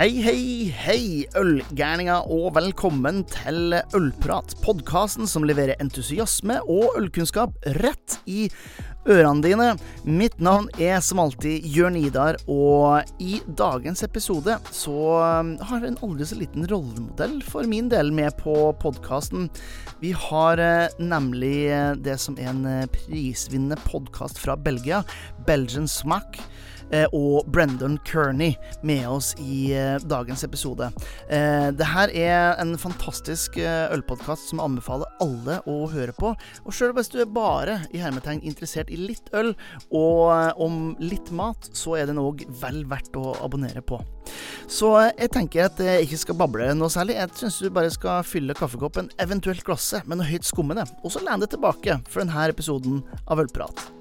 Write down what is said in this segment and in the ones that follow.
Hei, hei, hei, ølgærninger, og velkommen til Ølprat. Podkasten som leverer entusiasme og ølkunnskap rett i ørene dine. Mitt navn er som alltid Jørn Idar, og i dagens episode så um, har jeg en aldri så liten rollemodell for min del med på podkasten. Vi har eh, nemlig eh, det som er en eh, prisvinnende podkast fra Belgia, Belgian Smack. Eh, og Brendan Kearney med oss i eh, dagens episode. Eh, det her er en fantastisk ølpodkast som jeg anbefaler alle å høre på. Og sjøl hvis du er bare i hermetegn interessert i litt øl og om litt mat, så er den òg vel verdt å abonnere på. Så jeg tenker at jeg ikke skal bable noe særlig. Jeg syns du bare skal fylle kaffekoppen, eventuelt glasset, med noe høyt skummende, og så lene deg tilbake for denne episoden av Ølprat.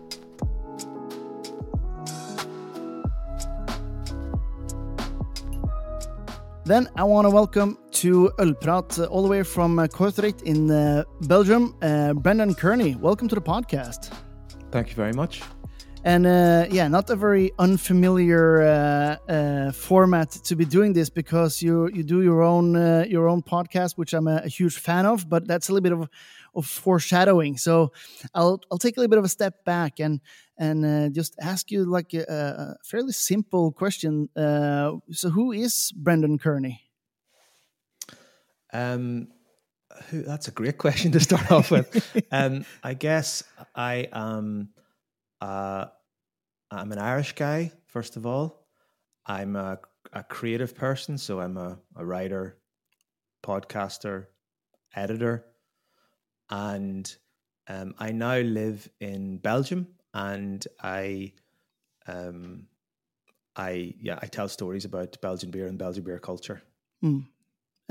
Then I want to welcome to Ølprat, uh, all the way from uh, Kortrijk in uh, Belgium, uh, Breandán Kearney. Welcome to the podcast. Thank you very much. And uh, yeah, not a very unfamiliar uh, uh, format to be doing this because you you do your own uh, your own podcast, which I'm a, a, huge fan of. But that's a little bit of of foreshadowing. So I'll I'll take a little bit of a step back and and uh, just ask you like a, a fairly simple question. Uh, so who is Breandán Kearney? Um, who, that's a great question to start off with. um, I guess I am. Uh, I'm an Irish guy. First of all, I'm a, a creative person, so I'm a, a writer, podcaster, editor and um, I now live in Belgium, and I, um, I yeah, I tell stories about Belgian beer and Belgian beer culture. Mm.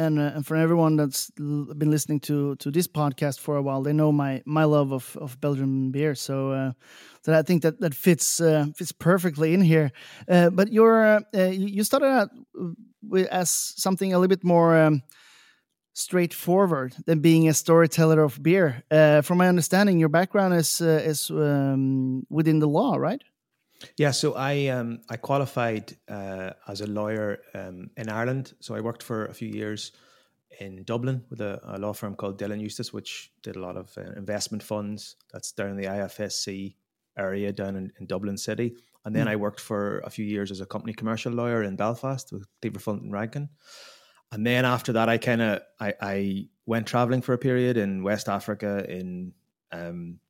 And, uh, and for everyone that's been listening to to this podcast for a while, they know my my love of, of Belgian beer. So uh, that I think that that fits uh, fits perfectly in here. Uh, but you're uh, you started out as something a little bit more. Um, straightforward than being a storyteller of beer. Uh, from my understanding, your background is uh, is um, within the law, right? Yeah, so I um, I qualified uh, as a lawyer um, in Ireland. So I worked for a few years in Dublin with a, a law firm called Dillon Eustace, which did a lot of uh, investment funds. That's down in the IFSC area down in, in Dublin City. And then mm. I worked for a few years as a company commercial lawyer in Belfast with Cleaver Fulton Rankin and then after that, I kind of I, I went traveling for a period in West Africa, in um,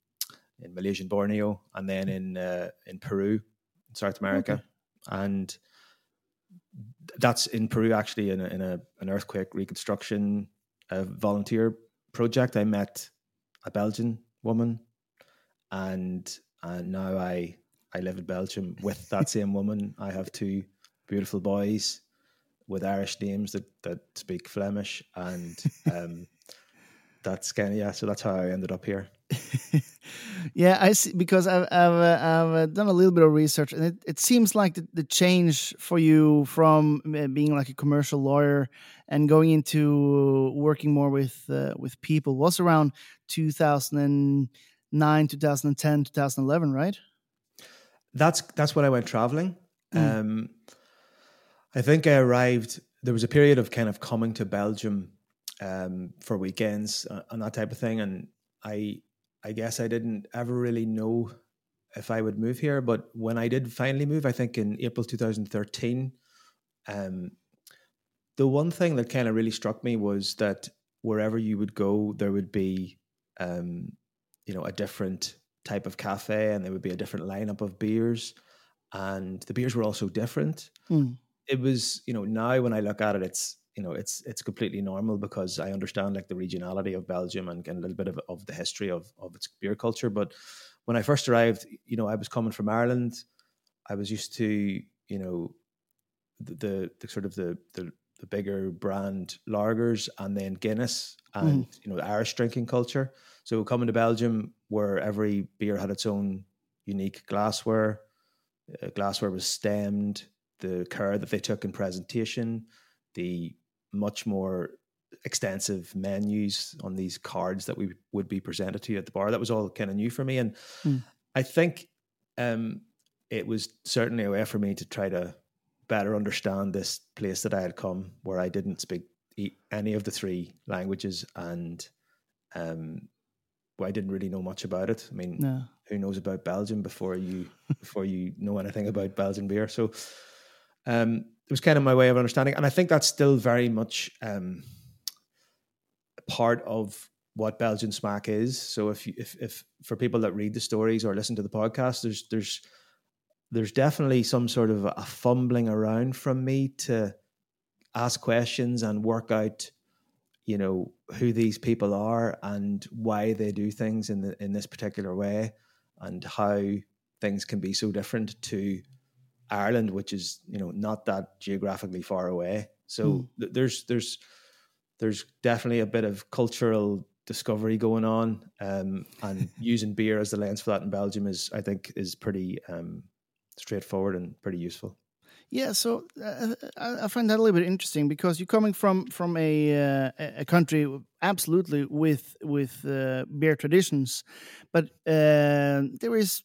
in Malaysian Borneo, and then in uh, in Peru, in South America, okay. and that's in Peru actually in a, in a an earthquake reconstruction uh, volunteer project. I met a Belgian woman, and and now I I live in Belgium with that same woman. I have two beautiful boys with Irish names that that speak Flemish, and um, that's kind of yeah. So that's how I ended up here. yeah, I see. Because I've I've, uh, I've uh, done a little bit of research, and it, it seems like the, the change for you from uh, being like a commercial lawyer and going into working more with uh, with people was around 2009, 2010, 2011, right? That's that's when I went traveling. Mm. Um, I think I arrived. There was a period of kind of coming to Belgium um, for weekends uh, and that type of thing, and I, I guess I didn't ever really know if I would move here. But when I did finally move, I think in April 2013, um, the one thing that kind of really struck me was that wherever you would go, there would be, um, you know, a different type of cafe, and there would be a different lineup of beers, and the beers were also different. Mm it was you know now when I look at it, it's you know it's it's completely normal because I understand like the regionality of Belgium and, and a little bit of, of the history of of its beer culture. But when I first arrived, you know, I was coming from Ireland. I was used to you know the the, the sort of the, the the bigger brand lagers and then Guinness and mm. you know the Irish drinking culture. So coming to Belgium, where every beer had its own unique glassware, uh, glassware was stemmed the care that they took in presentation, the much more extensive menus on these cards that we would be presented to you at the bar. That was all kind of new for me, and mm. I think um, it was certainly a way for me to try to better understand this place that I had come, where I didn't speak any of the three languages, and um, well, I didn't really know much about it. I mean, no. who knows about Belgium before you before you know anything about Belgian beer? So, um, it was kind of my way of understanding, and I think that's still very much um, part of what Belgian Smaak is. So, if you, if if for people that read the stories or listen to the podcast, there's there's there's definitely some sort of a fumbling around from me to ask questions and work out you know who these people are and why they do things in the in this particular way and how things can be so different to Ireland which is you know not that geographically far away. So mm. th- there's there's there's definitely a bit of cultural discovery going on um, and using beer as the lens for that in Belgium is I think is pretty um, straightforward and pretty useful. Yeah, so uh, I find that a little bit interesting because you're coming from from a uh, a country absolutely with with uh, beer traditions, but uh, there is,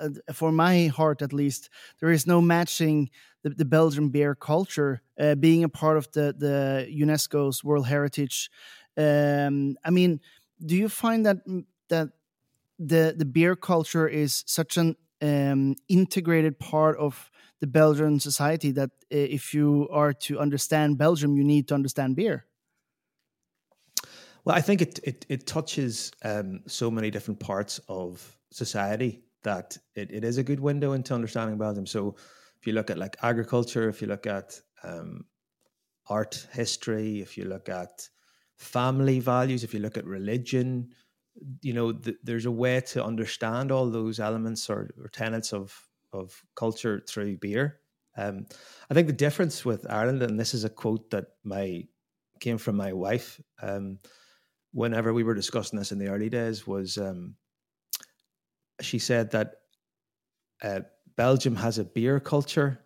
uh, for my heart at least, there is no matching the, the Belgian beer culture uh, being a part of the the UNESCO's World Heritage. Um, I mean, do you find that that the the beer culture is such an um, integrated part of the Belgian society that uh, if you are to understand Belgium, you need to understand beer? Well, I think it it, it touches um, so many different parts of society that it, it is a good window into understanding Belgium. So, if you look at like agriculture, if you look at um, art history, if you look at family values, if you look at religion, you know, th- there's a way to understand all those elements or, or tenets of of culture through beer. Um, I think the difference with Ireland, and this is a quote that my came from my wife. Um, whenever we were discussing this in the early days, was um, she said that uh, Belgium has a beer culture,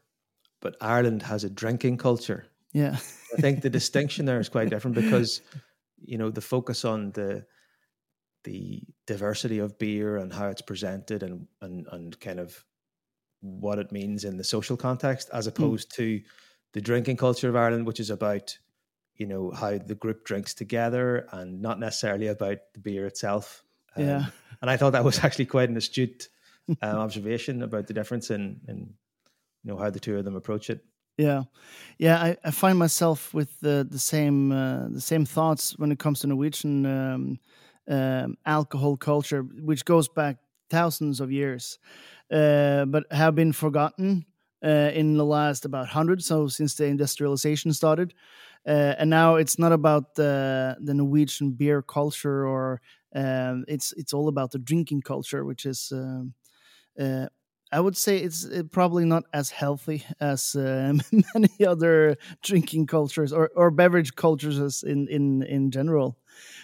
but Ireland has a drinking culture. Yeah, I think the distinction there is quite different because you know the focus on the the diversity of beer and how it's presented and and and kind of what it means in the social context as hmm. opposed mm. to the drinking culture of Ireland, which is about you know how the group drinks together and not necessarily about the beer itself. Um, yeah, and I thought that was actually quite an astute uh, observation about the difference in in you know how the two of them approach it. Yeah, yeah, I, I find myself with the the same uh, the same thoughts when it comes to Norwegian um, um, alcohol culture, which goes back thousands of years. Uh, but have been forgotten uh, in the last about hundred. So since the industrialization started, uh, and now it's not about the the Norwegian beer culture or um, it's it's all about the drinking culture, which is. Um, uh, I would say it's probably not as healthy as uh, many other drinking cultures or, or beverage cultures in, in in general.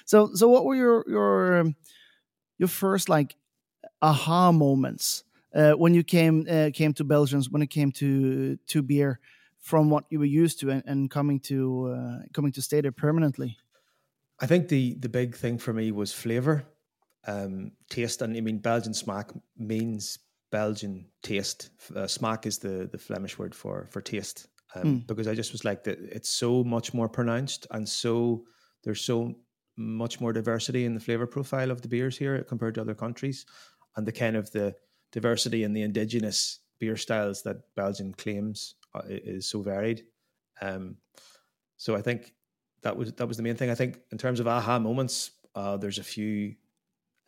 So so what were your your um, your first like aha moments uh, when you came uh, came to Belgium, when it came to to beer, from what you were used to, and, and coming to uh, coming to stay there permanently? I think the the big thing for me was flavor, um, taste, and I mean Belgian smaak means Belgian taste. Uh, smaak is the the Flemish word for for taste, um, mm. because I just was like that. It's so much more pronounced, and so there's so much more diversity in the flavor profile of the beers here compared to other countries, and the kind of the diversity in the indigenous beer styles that Belgium claims is so varied. Um, so I think that was that was the main thing. I think in terms of aha moments, uh, there's a few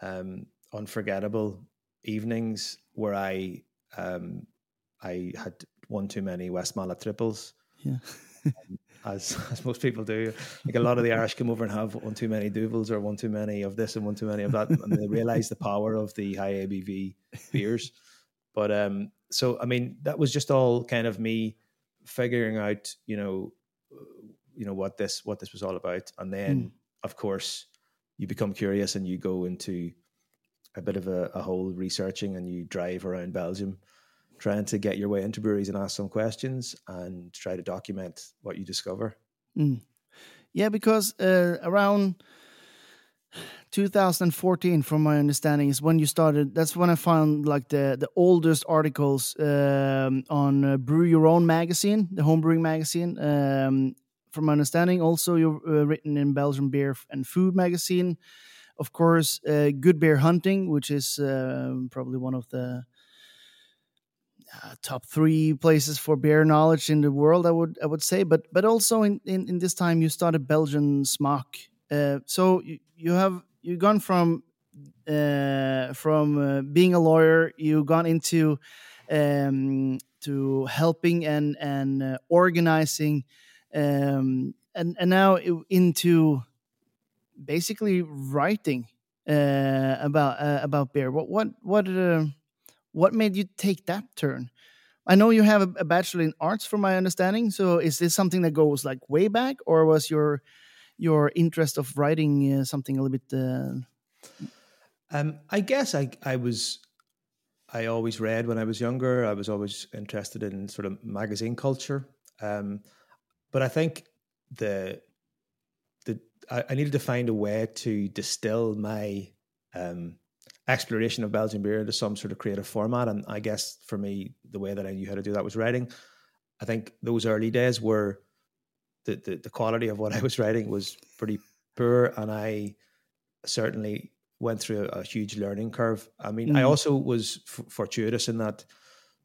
um, unforgettable evenings where I um, I had one too many Westmalle triples. Yeah. um, as as most people do. Like a lot of the Irish come over and have one too many Duvels or one too many of this and one too many of that, and they realize the power of the high ABV beers. But um, so I mean, that was just all kind of me figuring out, you know, you know what this what this was all about, and then mm. of course you become curious and you go into a bit of a, a whole researching and you drive around Belgium trying to get your way into breweries and ask some questions and try to document what you discover. Mm. Yeah, because uh, around 2014, from my understanding, is when you started. That's when I found like the the oldest articles um, on uh, Brew Your Own magazine, the homebrewing magazine. Um, from my understanding, also you've uh, written in Belgian Beer and Food magazine. Of course, uh, Good Beer Hunting, which is um, probably one of the uh, top three places for beer knowledge in the world. I would I would say, but but also in in, in this time you started Belgian Smaak. Uh, so you, you have you've gone from uh, from uh, being a lawyer, you've gone into um, to helping and and uh, organizing, um, and and now into basically writing uh, about about beer. What what what uh, what made you take that turn? I know you have a, a bachelor in arts, from my understanding. So is this something that goes like way back, or was your your interest of writing uh, something a little bit? Uh... Um, I guess I I was I always read when I was younger. I was always interested in sort of magazine culture, um, but I think the the I, I, needed to find a way to distill my um, exploration of Belgian beer into some sort of creative format. And I guess for me, the way that I knew how to do that was writing. I think those early days were the, the, the quality of what I was writing was pretty poor, and I certainly went through a, a huge learning curve. I mean, mm. I also was f- fortuitous in that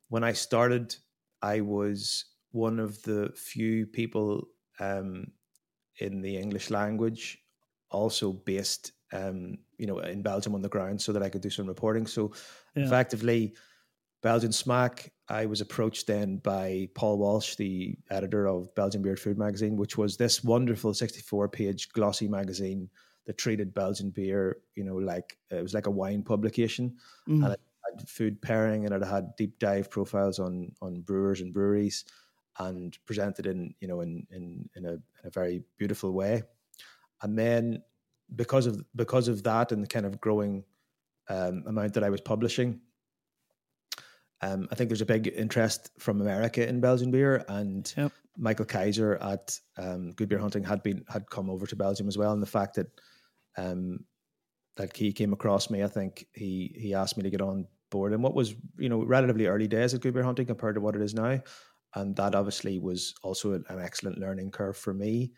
when I started, I was one of the few people um, in the English language also based um, you know, in Belgium on the ground so that I could do some reporting. So yeah. effectively, Belgian Smaak, I was approached then by Paul Walsh, the editor of Belgian Beer Food magazine, which was this wonderful 64 page glossy magazine that treated Belgian beer, you know, like it was like a wine publication. Mm. And it had food pairing and it had deep dive profiles on on brewers and breweries and presented in, you know, in in in a, in a very beautiful way. And then because of because of that and the kind of growing um, amount that I was publishing, um, I think there's a big interest from America in Belgian beer, and yep. Michael Kiser at um, Good Beer Hunting had been had come over to Belgium as well, and the fact that um, that he came across me, I think he he asked me to get on board, and what was you know relatively early days at Good Beer Hunting compared to what it is now, and that obviously was also an excellent learning curve for me.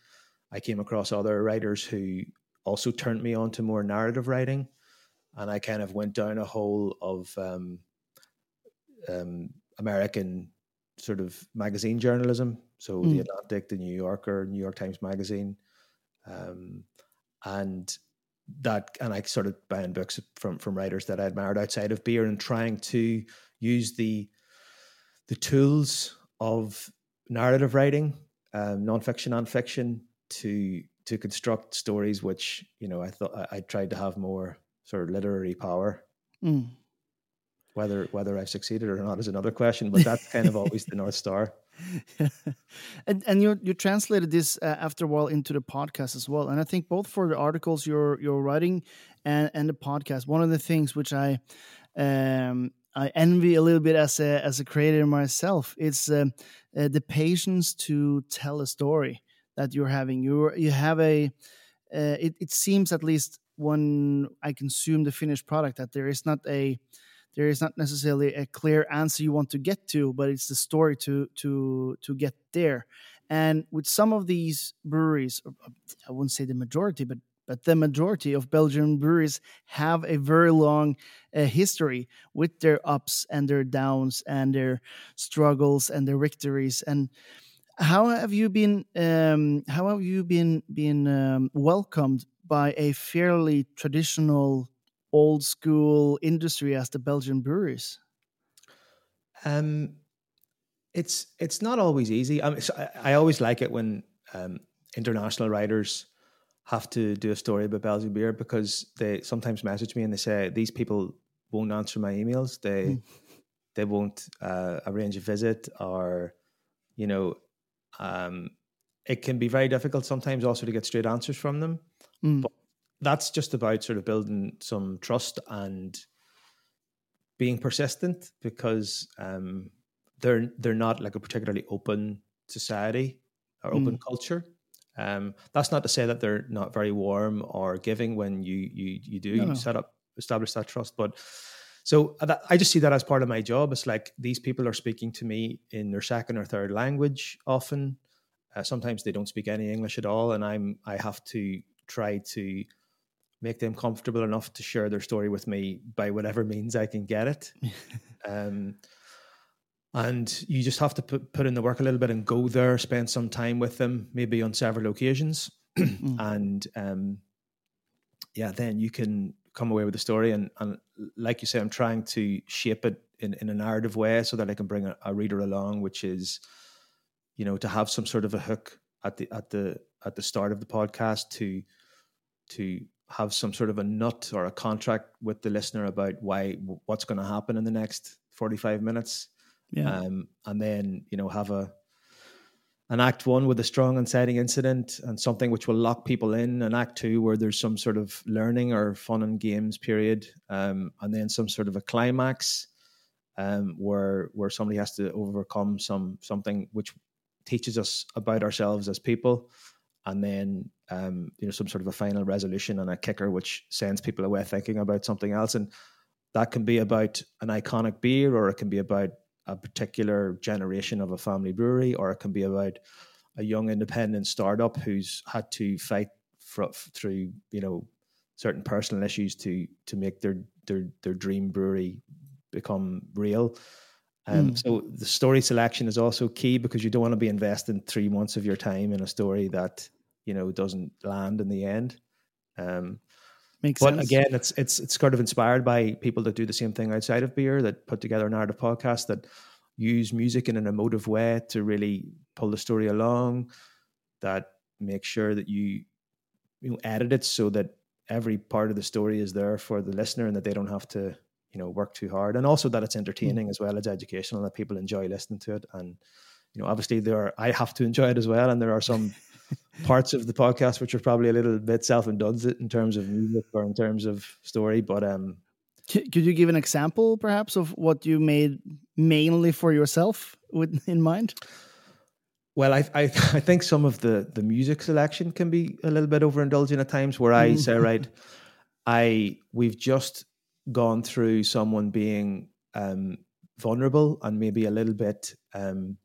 I came across other writers who also turned me on to more narrative writing. And I kind of went down a hole of um, um, American sort of magazine journalism. So mm. the Atlantic, the New Yorker, New York Times Magazine, um, and that, and I started buying books from from writers that I admired outside of beer and trying to use the the tools of narrative writing, um, nonfiction and fiction, to to construct stories which you know I thought I, I tried to have more sort of literary power. Mm. Whether whether I've succeeded or not is another question, but that's kind of always the north star. and and you you translated this uh, after a while into the podcast as well, and I think both for the articles you're you're writing and and the podcast. One of the things which I um, I envy a little bit as a as a creator myself. It's uh, uh, the patience to tell a story that you're having. You you have a. Uh, it it seems at least when I consume the finished product that there is not a there is not necessarily a clear answer you want to get to, but it's the story to to to get there. And with some of these breweries, I wouldn't say the majority, but but the majority of Belgian breweries have a very long uh, history with their ups and their downs and their struggles and their victories. And how have you been? Um, how have you been been um, welcomed by a fairly traditional, old school industry as the Belgian breweries? Um, it's it's not always easy. I, mean, I, always like it when um, international writers have to do a story about Belgian beer because they sometimes message me and they say these people won't answer my emails. They mm. they won't uh, arrange a visit or you know um, it can be very difficult sometimes also to get straight answers from them. Mm. But that's just about sort of building some trust and being persistent because um, they're they're not like a particularly open society or open mm. culture. Um, that's not to say that they're not very warm or giving when you you you do No, no. set up establish that trust, but so that, I just see that as part of my job. It's like these people are speaking to me in their second or third language often. Uh, sometimes they don't speak any English at all, and I'm I have to try to make them comfortable enough to share their story with me by whatever means I can get it. um, and you just have to put, put in the work a little bit and go there, spend some time with them, maybe on several occasions, Mm. and um, yeah, then you can come away with a story. And, and like you say, I'm trying to shape it in, in a narrative way so that I can bring a, a reader along, which is, you know, to have some sort of a hook at the at the at the start of the podcast to to have some sort of a nut or a contract with the listener about why what's going to happen in the next 45 minutes. Yeah. um, and then you know have a an act one with a strong inciting incident and something which will lock people in. An act two where there's some sort of learning or fun and games period. Um, and then some sort of a climax um, where where somebody has to overcome some something which teaches us about ourselves as people and then um, you know some sort of a final resolution and a kicker which sends people away thinking about something else and that can be about an iconic beer or it can be about a particular generation of a family brewery or it can be about a young independent startup who's had to fight fr- through you know certain personal issues to to make their their their dream brewery become real um, Mm. so the story selection is also key because you don't want to be investing three months of your time in a story that you know doesn't land in the end. Um, Makes but sense. again, it's it's it's sort of inspired by people that do the same thing outside of beer that put together narrative podcasts that use music in an emotive way to really pull the story along. That make sure that you you know, edit it so that every part of the story is there for the listener and that they don't have to you know work too hard and also that it's entertaining as well as educational that people enjoy listening to it and you know obviously there are i have to enjoy it as well and there are some parts of the podcast which are probably a little bit self-indulgent in terms of music or in terms of story but um Could you give an example, perhaps, of what you made mainly for yourself with in mind? Well, I, I I think some of the the music selection can be a little bit overindulgent at times, where I Mm. say, right, I we've just gone through someone being um, vulnerable and maybe a little bit um,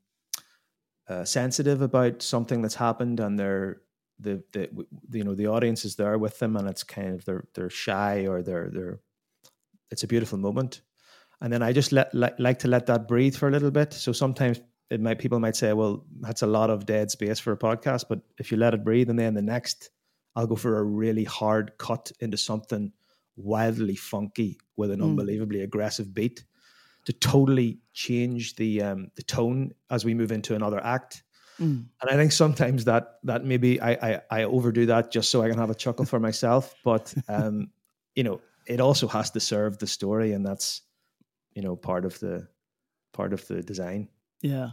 uh, sensitive about something that's happened, and they're the, the you know the audience is there with them, and it's kind of they're they're shy or they're they're it's a beautiful moment, and then I just let like, like to let that breathe for a little bit. So sometimes it might people might say, well, that's a lot of dead space for a podcast, but if you let it breathe, and then the next, I'll go for a really hard cut into something wildly funky with an Mm. unbelievably aggressive beat to totally change the um, the tone as we move into another act. Mm. And I think sometimes that that maybe I, I I overdo that just so I can have a chuckle for myself, but um, you know, it also has to serve the story, and that's you know part of the part of the design. Yeah.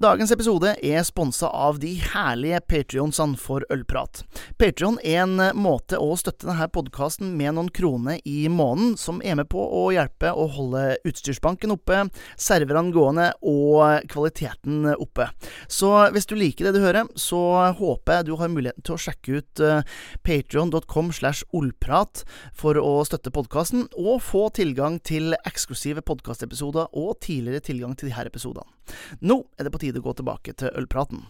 Dagens episode er sponsa av de herlige patrionsene for ølprat. Patrion er en eh, måte å støtte denne podkasten med noen kroner i måneden, som er med på å hjelpe å holde utstyrsbanken oppe, serverne gående og kvaliteten oppe. Så hvis du liker det du hører, så håper jeg du har muligheten til å sjekke ut uh, patrion.com slash ollprat for å støtte podkasten, og få tilgang til eksklusive podkastepisoder og tidligere tilgang til disse episodene. Nå er det på tide å gå tilbake til ølpraten.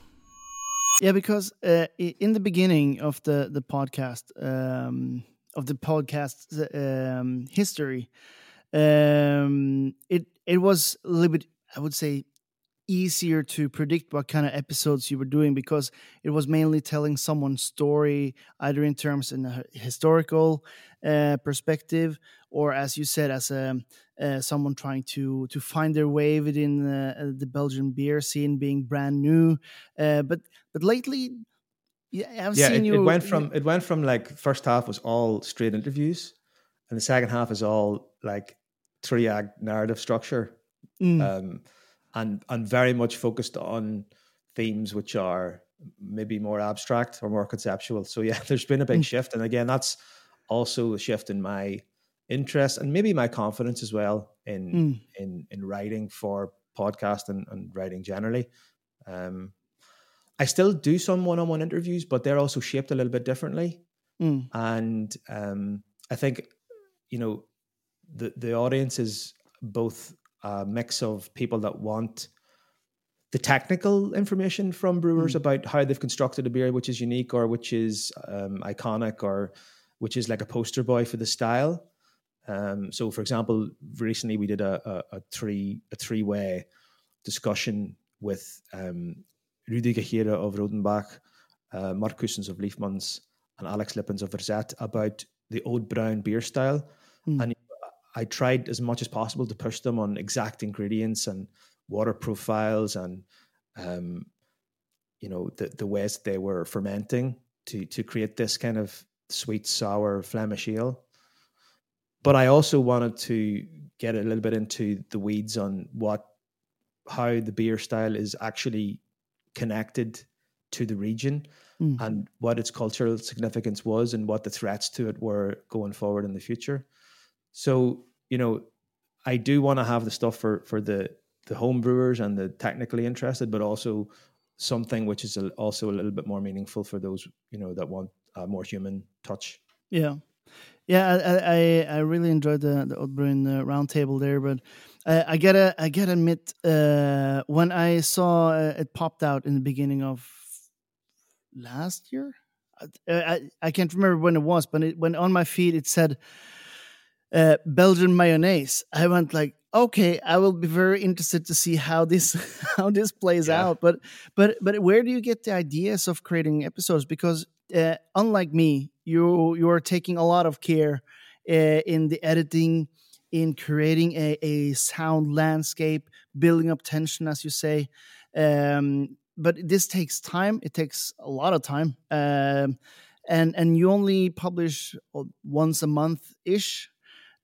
Yeah, because uh, in the beginning of the the podcast, um, of the podcast um, history, um, it it was a little bit, I would say, easier to predict what kind of episodes you were doing because it was mainly telling someone's story, either in terms in a historical uh, perspective or, as you said, as a uh, someone trying to to find their way within uh, uh, the Belgian beer scene, being brand new. Uh, but but lately, yeah, I've yeah, seen it, you. it went from it went from like first half was all straight interviews, and the second half is all like three act narrative structure, Mm, um, and and very much focused on themes which are maybe more abstract or more conceptual. So yeah, there's been a big Mm. shift, and again, that's also a shift in my interest and maybe my confidence as well in mm, in in writing for podcast and, and writing generally. Um, I still do some one-on-one interviews, but they're also shaped a little bit differently. Mm. And um, I think you know the the audience is both a mix of people that want the technical information from brewers Mm. about how they've constructed a beer which is unique or which is um, iconic or which is like a poster boy for the style. Um, so, for example, recently we did a, a, a three a three way discussion with um, Rudi Ghequire of Rodenbach, uh, Mark Cousins of Liefmans, and Alex Lippens of Verzet about the old brown beer style. Mm. And I tried as much as possible to push them on exact ingredients and water profiles and um, you know the the ways they were fermenting to to create this kind of sweet sour Flemish ale. But I also wanted to get a little bit into the weeds on what how the beer style is actually connected to the region Mm. and what its cultural significance was and what the threats to it were going forward in the future. So, you know, I do want to have the stuff for for the the home brewers and the technically interested, but also something which is also a little bit more meaningful for those you know that want a more human touch. Yeah, yeah. I I, I really enjoyed the the uh, roundtable there, but uh, I gotta I gotta admit uh, when I saw uh, it popped out in the beginning of last year, I, I I can't remember when it was, but it, when on my feed it said uh, Belgian mayonnaise, I went like, okay, I will be very interested to see how this how this plays Yeah. out. But but but where do you get the ideas of creating episodes? Because uh, unlike me, you you are taking a lot of care uh, in the editing, in creating a, a sound landscape, building up tension, as you say. Um, but this takes time. It takes a lot of time. Um, and and you only publish once a month ish.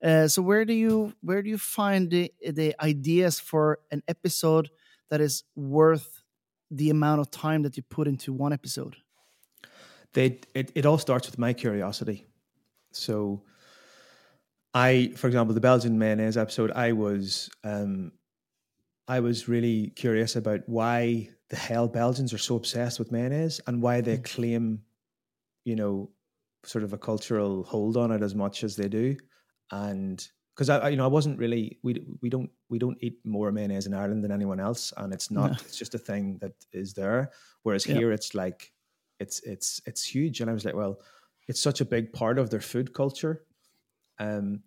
Uh, so where do you where do you find the the ideas for an episode that is worth the amount of time that you put into one episode? They it, it all starts with my curiosity. So I, for example, the Belgian mayonnaise episode, I was um I was really curious about why the hell Belgians are so obsessed with mayonnaise and why they claim, you know, sort of a cultural hold on it as much as they do. And because I, I, you know, I wasn't really we we don't we don't eat more mayonnaise in Ireland than anyone else, and it's not. No. It's just a thing that is there. Whereas Yeah. here, it's like it's it's it's huge. And I was like, well, it's such a big part of their food culture, um,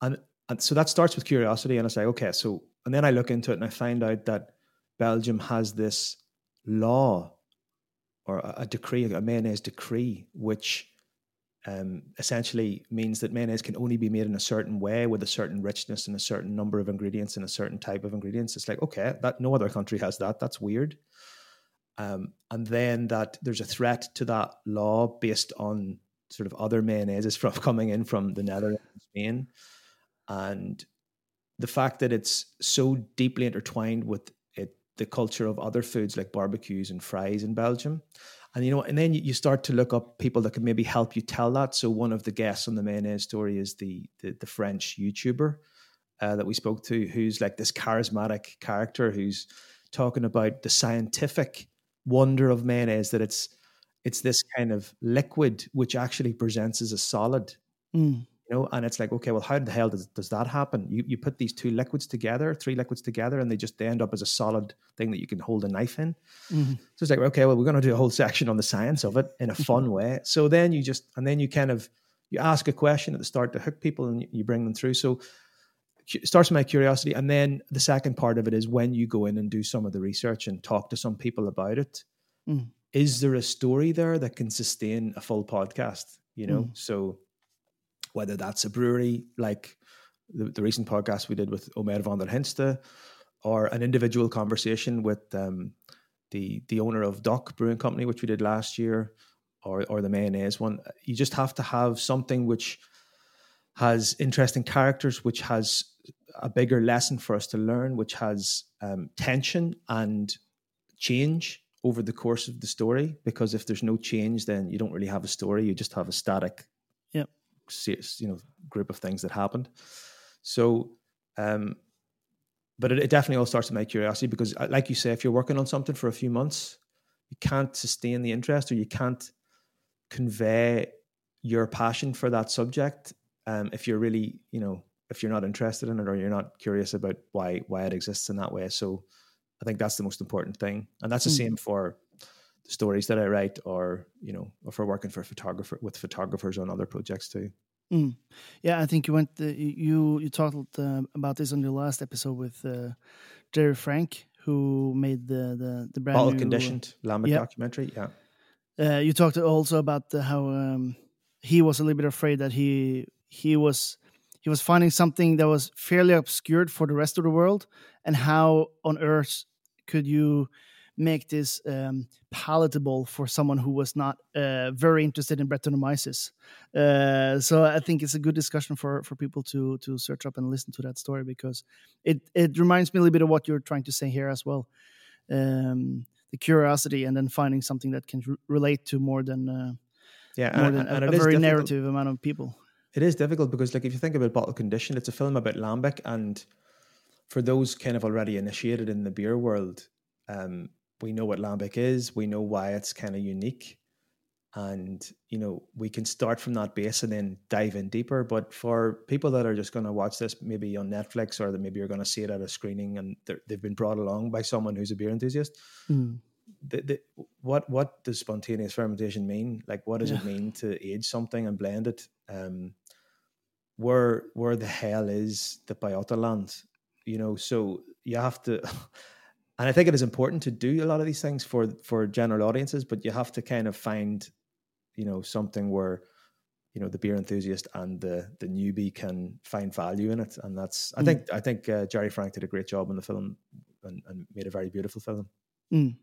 and and so that starts with curiosity. And I say, okay, so and then I look into it and I find out that Belgium has this law or a, a decree, a mayonnaise decree, which um, essentially means that mayonnaise can only be made in a certain way with a certain richness and a certain number of ingredients and a certain type of ingredients. It's like, okay, that no other country has that. That's weird. Um, and then that there's a threat to that law based on sort of other mayonnaises from coming in from the Netherlands and Spain. And the fact that it's so deeply intertwined with it, the culture of other foods like barbecues and fries in Belgium. And you know, and then you- start to look up people that can maybe help you tell that. So one of the guests on the mayonnaise story is the the, the French YouTuber uh, that we spoke to, who's like this charismatic character who's talking about the scientific wonder of mayonnaise that it's it's this kind of liquid which actually presents as a solid Mm. you know and it's like okay well how the hell does, does that happen you, you put these two liquids together three liquids together and they just they end up as a solid thing that you can hold a knife in Mhm. so it's like okay well we're going to do a whole section on the science of it in a fun way so then you just and then you kind of you ask a question at the start to hook people and you- bring them through so starts with my curiosity and then the second part of it is when you go in and do some of the research and talk to some people about it is Mm. there a story there that can sustain a full podcast you know Mm. so whether that's a brewery like the, the recent podcast we did with Omer Vander Ghinste or an individual conversation with um, the the owner of Dok Brewing Company, which we did last year, or or the mayonnaise one. You just have to have something which has interesting characters, which has a bigger lesson for us to learn, which has um, tension and change over the course of the story. Because if there's no change, then you don't really have a story. You just have a static, se- you know, group of things that happened. So, um, but it, it definitely all starts with my curiosity because, uh, like you say, if you're working on something for a few months, you can't sustain the interest or you can't convey your passion for that subject um, if you're really you know if you're not interested in it or you're not curious about why why it exists in that way so i think that's the most important thing and that's the mm. same for the stories that i write or you know or for working for photographer with photographers on other projects too mm. yeah i think you went uh, you you talked uh, about this on your last episode with uh, jerry frank who made the the, the brand bottle new, conditioned Lambic yep. documentary yeah uh, you talked also about the, how um, he was a little bit afraid that he he was he was finding something that was fairly obscured for the rest of the world and how on earth could you make this um, palatable for someone who was not uh, very interested in Brettanomyces. Uh, so I think it's a good discussion for, for people to to search up and listen to that story because it it reminds me a little bit of what you're trying to say here as well. Um, the curiosity and then finding something that can relate to more than uh, yeah, more and, than and a, a very narrative amount of people. It is difficult because, like, if you think about Bottle Condition, it's a film about lambic, and for those kind of already initiated in the beer world, um, we know what lambic is. We know why it's kind of unique, and you know we can start from that base and then dive in deeper. But for people that are just going to watch this, maybe on Netflix, or that maybe you're going to see it at a screening, and they've been brought along by someone who's a beer enthusiast. Mm. The, the, what what does spontaneous fermentation mean? Like, what does yeah. it mean to age something and blend it? Um, where where the hell is the Pajottenland? You know, so you have to and I think it is important to do a lot of these things for for general audiences, but you have to kind of find, you know, something where you know the beer enthusiast and the the newbie can find value in it and that's i mm. think i think uh, jerry frank did a great job in the film and, and made a very beautiful film mm.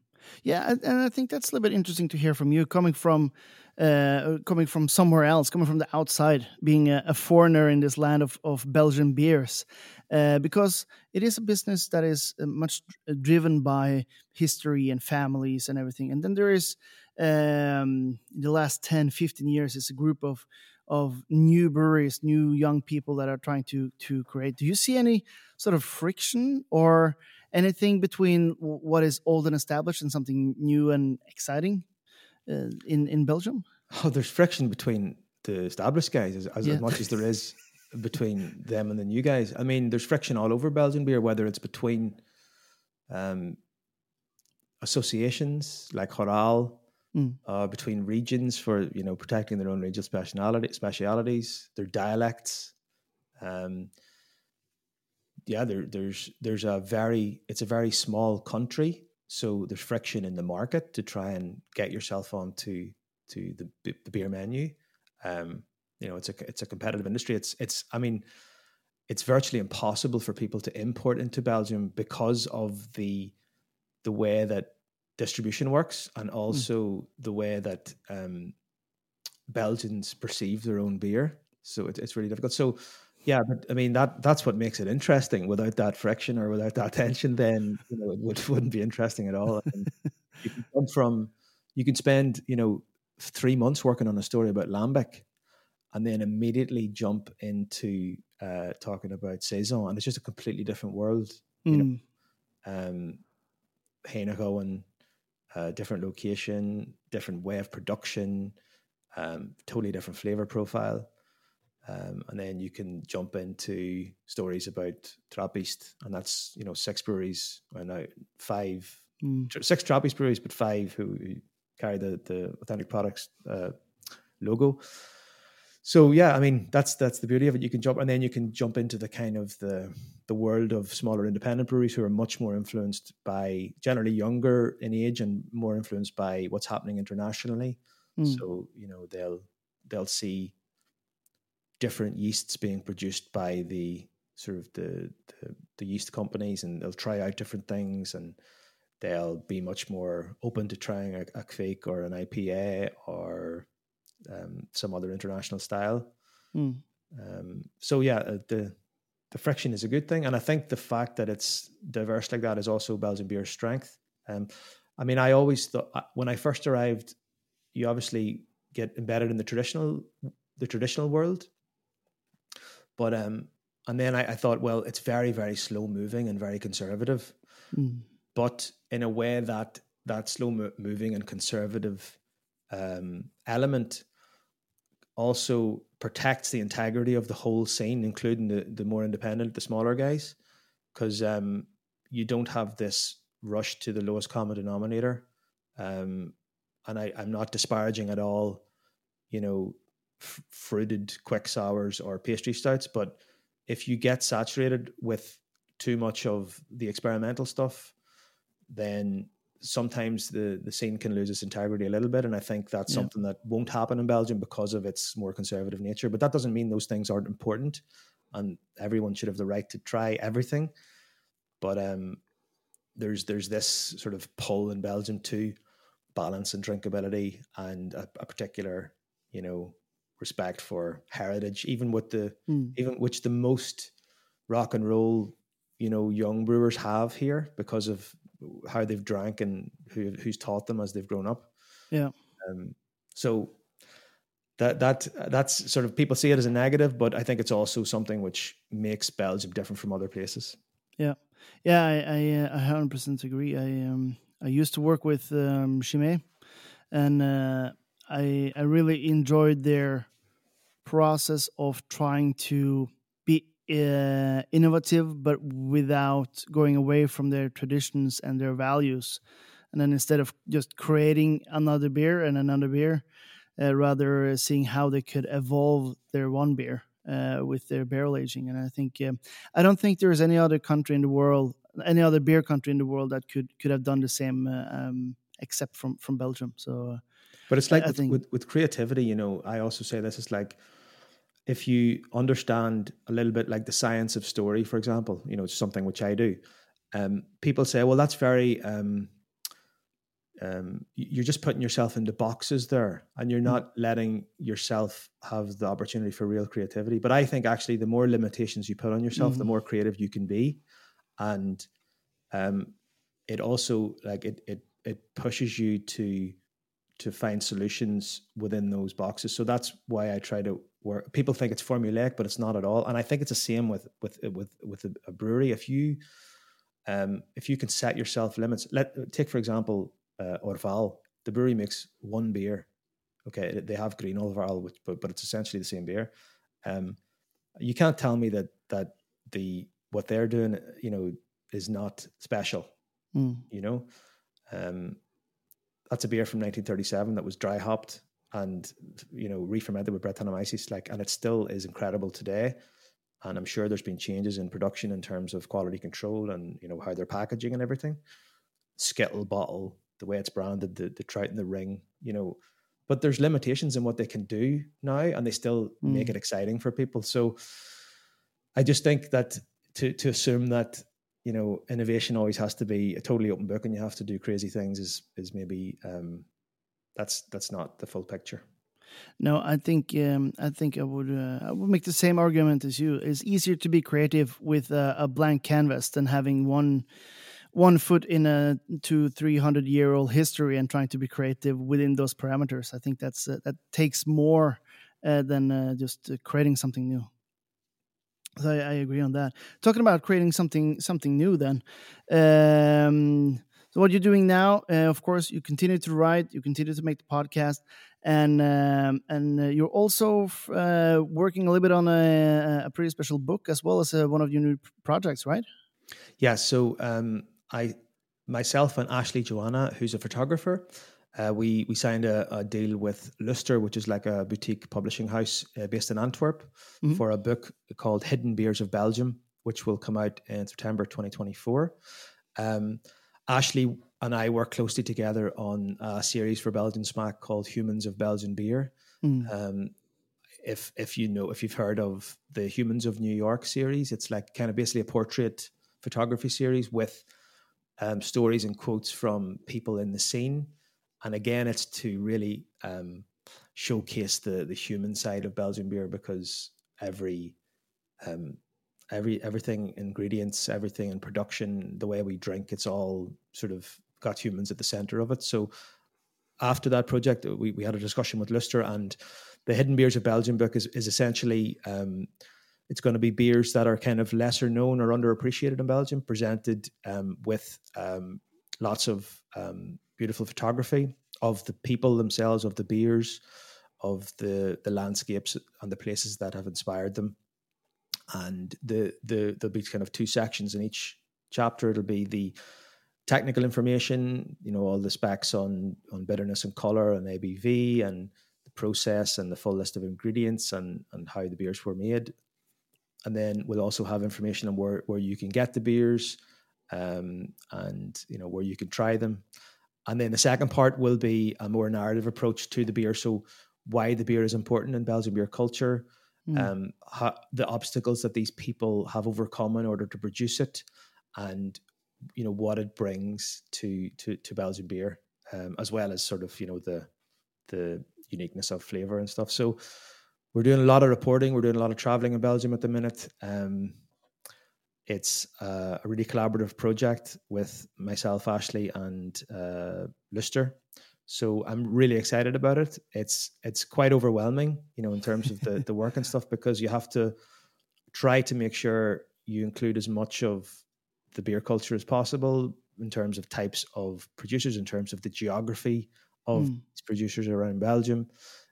Yeah, and I think that's a little bit interesting to hear from you, coming from uh, coming from somewhere else, coming from the outside, being a, a foreigner in this land of, of Belgian beers, uh, because it is a business that is uh, much driven by history and families and everything. And then there is, um, in the last 10, 15 years, it's a group of of new breweries, new young people that are trying to to create. Do you see any sort of friction or anything between what is old and established and something new and exciting uh, in in Belgium? Oh, there's friction between the established guys as, as, yeah. as much as there is between them and the new guys. I mean, there's friction all over Belgian beer, whether it's between um, associations like HORAL, mm. uh, between regions for you know protecting their own regional speciality specialities, their dialects. Um, yeah, there, there's there's a very it's a very small country, so there's friction in the market to try and get yourself onto to the the beer menu. Um, you know, it's a it's a competitive industry. It's it's I mean, it's virtually impossible for people to import into Belgium because of the the way that distribution works and hmm. also mm. the way that um, Belgians perceive their own beer. So it, it's really difficult. So yeah, but I mean that that's what makes it interesting. Without that friction or without that tension, then you know it would, wouldn't be interesting at all. you can come from you can spend you know three months working on a story about Lambic, and then immediately jump into uh, talking about saison, and it's just a completely different world. You know, hmm. um, Henegouwen, uh, different location, different way of production, um, totally different flavor profile. Um, and then you can jump into stories about Trappist, and that's you know six breweries, and now five, mm. six Trappist breweries, but five who, who carry the the authentic products uh, logo. So yeah, I mean that's that's the beauty of it. You can jump, and then you can jump into the kind of the the world of smaller independent breweries who are much more influenced by generally younger in age and more influenced by what's happening internationally. Mm. So you know they'll they'll see different yeasts being produced by the sort of the, the, the yeast companies, and they'll try out different things, and they'll be much more open to trying a, a Kveik or an IPA or um, some other international style. Mm. Um, so yeah, uh, the the friction is a good thing, and I think the fact that it's diverse like that is also Belgian beer's strength. Um, I mean, I always thought when I first arrived, you obviously get embedded in the traditional the traditional world, but um, and then I, I thought, well, it's very, very slow moving and very conservative, mm. but in a way that that slow mo- moving and conservative um, element also protects the integrity of the whole scene, including the the more independent, the smaller guys, because um, you don't have this rush to the lowest common denominator. Um, and I, I'm not disparaging at all, you know, f- fruited quick sours or pastry stouts, but if you get saturated with too much of the experimental stuff, then sometimes the the scene can lose its integrity a little bit and i think that's yeah. something that won't happen in belgium because of its more conservative nature but that doesn't mean those things aren't important and everyone should have the right to try everything but um there's there's this sort of pull in belgium to balance and drinkability and a, a particular you know respect for heritage even with the mm. even which the most rock and roll you know young brewers have here because of how they've drank and who who's taught them as they've grown up. Yeah. Um, so that that that's sort of people see it as a negative, but I think it's also something which makes Belgium different from other places. Yeah, yeah, I I, uh, I hundred percent agree. I um I used to work with um, Chimay, and uh, I I really enjoyed their process of trying to uh, innovative, but without going away from their traditions and their values. And then instead of just creating another beer and another beer, uh, rather seeing how they could evolve their one beer uh, with their barrel aging. And I think um, I don't think there's any other country in the world, any other beer country in the world that could could have done the same, uh, um, except from from Belgium. So, uh, but it's like with, think, with, with creativity. You know, I also say this is like if you understand a little bit like the science of story, for example, you know, it's something which I do. Um, people say, well, that's very, um, um, you're just putting yourself into boxes there and you're not letting yourself have the opportunity for real creativity. But I think actually the more limitations you put on yourself, mm-hmm. the more creative you can be. And um, it also like it, it, it pushes you to, to find solutions within those boxes. So that's why I try to where people think it's formulaic, but it's not at all. And I think it's the same with with with with a, a brewery. If you um, if you can set yourself limits, let take for example uh, Orval. The brewery makes one beer. Okay, they have green Orval, which but but it's essentially the same beer. Um, you can't tell me that that the what they're doing, you know, is not special. Mm. You know, um, that's a beer from 1937 that was dry hopped and you know re-fermented with Brettanomyces, like, and it still is incredible today. And I'm sure there's been changes in production in terms of quality control and you know how they're packaging and everything. Skittle bottle, the way it's branded, the, the trout in the ring, you know. But there's limitations in what they can do now, and they still mm. make it exciting for people. So I just think that to to assume that you know innovation always has to be a totally open book and you have to do crazy things is is maybe um, that's that's not the full picture. No, I think um, I think I would uh, I would make the same argument as you. It's easier to be creative with uh, a blank canvas than having one one foot in a two three hundred year old history and trying to be creative within those parameters. I think that's uh, that takes more uh, than uh, just uh, creating something new. So I, I, agree on that. Talking about creating something something new, then. Um, so what you're doing now, uh, of course, you continue to write, you continue to make the podcast, and um, and uh, you're also uh, working a little bit on a, a, pretty special book as well as uh, one of your new projects, right? Yeah. So um, I, myself and Ashley Joanna, who's a photographer, uh, we we signed a, a, deal with Luster, which is like a boutique publishing house uh, based in Antwerp, mm -hmm. for a book called Hidden Beers of Belgium, which will come out in September 2024. Um, Ashley and I work closely together on a series for Belgian Smaak called Humans of Belgian Beer. Mm. Um, if if you know if you've heard of the Humans of New York series, it's like kind of basically a portrait photography series with um, stories and quotes from people in the scene. And again, it's to really um, showcase the the human side of Belgian beer because every um, every everything ingredients everything in production the way we drink it's all sort of got humans at the center of it. So after that project we, we had a discussion with Luster and the hidden beers of belgium book is, is essentially um, it's going to be beers that are kind of lesser known or underappreciated in belgium presented um, with um, lots of um, beautiful photography of the people themselves, of the beers, of the the landscapes and the places that have inspired them. And the the there'll be kind of two sections in each chapter. It'll be the technical information, you know, all the specs on on bitterness and color and ABV and the process and the full list of ingredients and and how the beers were made. And then we'll also have information on where where you can get the beers, um, and you know where you can try them. And then the second part will be a more narrative approach to the beer. So why the beer is important in Belgian beer culture, mm. um, how, the obstacles that these people have overcome in order to produce it, and you know what it brings to to to Belgian beer, um, as well as sort of you know the the uniqueness of flavor and stuff. So we're doing a lot of reporting. We're doing a lot of traveling in Belgium at the minute. Um, it's uh, a really collaborative project with myself, Ashley, and uh, Luster. So I'm really excited about it. It's it's quite overwhelming, you know, in terms of the the work and stuff because you have to try to make sure you include as much of the beer culture as possible in terms of types of producers, in terms of the geography of mm. producers around Belgium,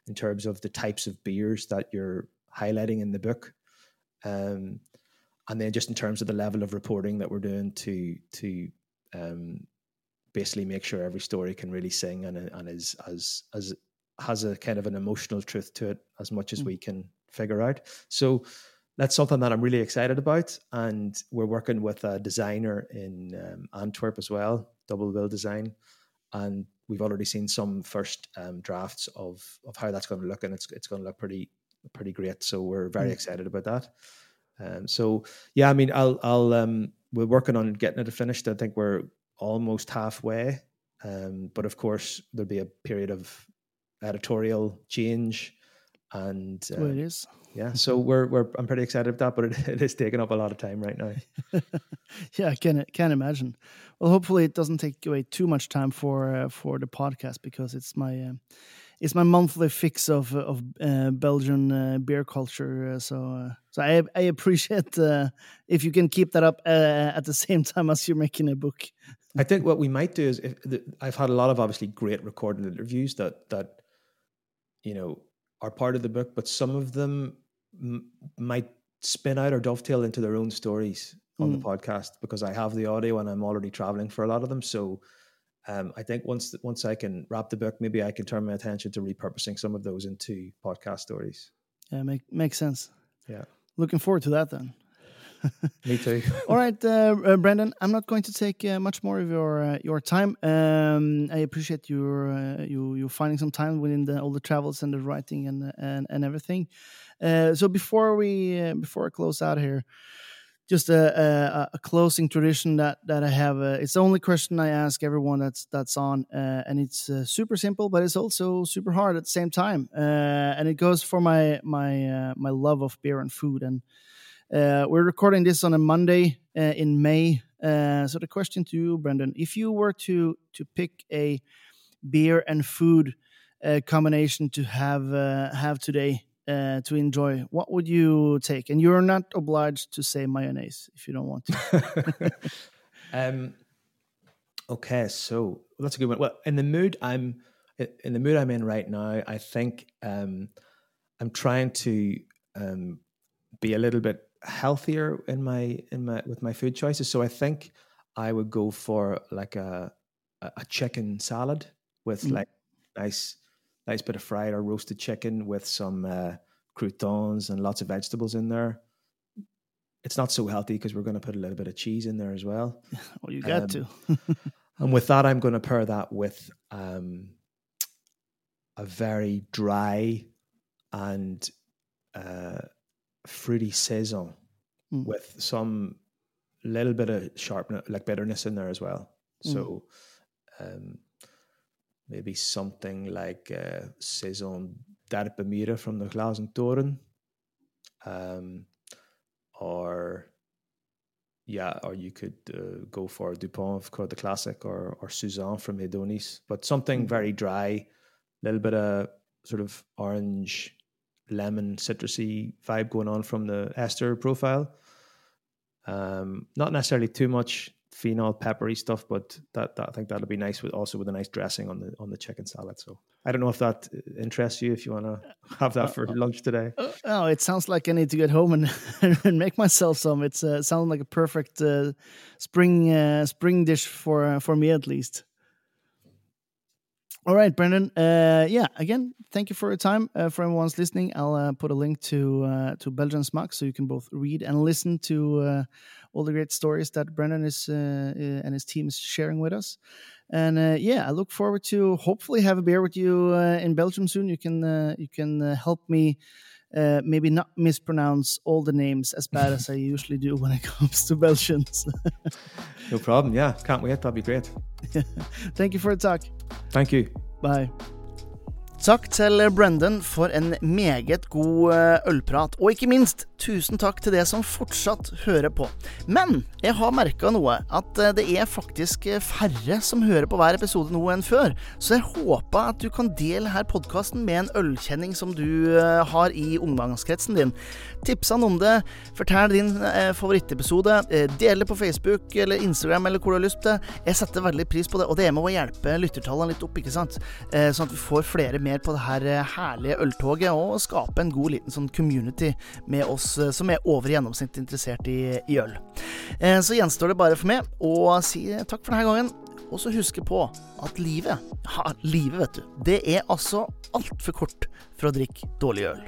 in terms of the types of beers that you're highlighting in the book. Um, and then just in terms of the level of reporting that we're doing to to um, basically make sure every story can really sing and and is as as has a kind of an emotional truth to it as much as mm. we can figure out. So that's something that I'm really excited about, and we're working with a designer in um, Antwerp as well, Double Bill Design, and we've already seen some first um, drafts of of how that's going to look, and it's it's going to look pretty pretty great. So we're very mm. excited about that. Um, so yeah, I mean, I'll I'll um, we're working on getting it finished. I think we're almost halfway, um, but of course there'll be a period of editorial change, and uh, well, it is. Yeah, so we're we're I'm pretty excited about that, but it, it is taking up a lot of time right now. yeah, I can can imagine. Well, hopefully it doesn't take away too much time for uh, for the podcast because it's my. Uh, it's my monthly fix of of uh, Belgian uh, beer culture. Uh, so uh, so I I appreciate uh, if you can keep that up uh, at the same time as you're making a book. I think what we might do is if the, I've had a lot of obviously great recorded interviews that that you know are part of the book, but some of them m- might spin out or dovetail into their own stories on mm. the podcast because I have the audio and I'm already traveling for a lot of them. So um, I think once once I can wrap the book, maybe I can turn my attention to repurposing some of those into podcast stories. Yeah, make makes sense. Yeah, looking forward to that then. Me too. All right, uh, uh, Breandán. I'm not going to take uh, much more of your uh, your time. Um, I appreciate your uh, you you finding some time within the, all the travels and the writing and and and everything. Uh, so before we before I close out here, just a, a, a, closing tradition that that I have. Uh, it's the only question I ask everyone that's that's on, uh, and it's uh, super simple, but it's also super hard at the same time. Uh, and it goes for my my uh, my love of beer and food. And uh, we're recording this on a Monday in May. so the question to you, Breandán, if you were to to pick a beer and food combination to have have today, uh, to enjoy, what would you take? And you're not obliged to say mayonnaise if you don't want to. um, okay, so that's a good one. Well, in the mood I'm in the mood I'm in right now, I think um, I'm trying to um, be a little bit healthier in my in my with my food choices. So I think I would go for like a a chicken salad with mm. like nice nice bit of fried or roasted chicken with some uh, croutons and lots of vegetables in there. It's not so healthy because we're going to put a little bit of cheese in there as well. Well, you got um, to. and with that, I'm going to pair that with um, a very dry and uh, fruity saison mm. with some little bit of sharpness, like bitterness in there as well. Mm. So um, maybe something like uh, saison d'Erpe-Mere from the Glazen Toren. Um, or yeah, or you could uh, go for Dupont of Coeur de Classic or or Suzanne from Hedonis, but something mm. very dry, a little bit of sort of orange, lemon, citrusy vibe going on from the ester profile. Um, not necessarily too much phenol peppery stuff, but that, that I think that'll be nice with also with a nice dressing on the on the chicken salad. So I don't know if that interests you if you want to have that for lunch today. Uh, oh, it sounds like I need to get home and, and make myself some. It's uh, sounds like a perfect uh, spring uh, spring dish for uh, for me at least. All right, Breandán. Uh, yeah, again, thank you for your time. Uh, for everyone's listening, I'll uh, put a link to uh, to Belgian Smaak so you can both read and listen to uh, all the great stories that Breandán is uh, and his team is sharing with us. And yeah, I look forward to hopefully have a beer with you in Belgium soon. You can you can help me. Eh, maybe not mispronounce all the names as bad as I usually do when it comes to Belgians. no problem. Yeah, can't wait. That'd be great. Thank you for the talk. Thank you. Bye. Takk til Brendan for en meget god eh, ølprat, og ikke minst tusen takk til det som fortsatt hører på. Men jeg har merka noe, at eh, det er faktisk eh, færre som hører på hver episode nå enn før, så jeg håper at du kan dele her podkasten med en ølkjenning som du har i omgangskretsen din. Tips han om det, fortell din favorittepisode, del det på Facebook eller Instagram eller hvor du har lyst til. Jeg setter veldig pris på det, og det er med å hjelpe lyttertallene litt opp, ikke sant, sånn at vi får flere mer på det her eh, herlige øltoget og skape en god liten sånn community med oss eh, som er over gjennomsnittet interessert i, i øl. Eh, så gjenstår det bare for meg å si takk for denne gangen. Og så huske på at livet, ja, livet, vet du, det er altså altfor kort for å drikke dårlig øl.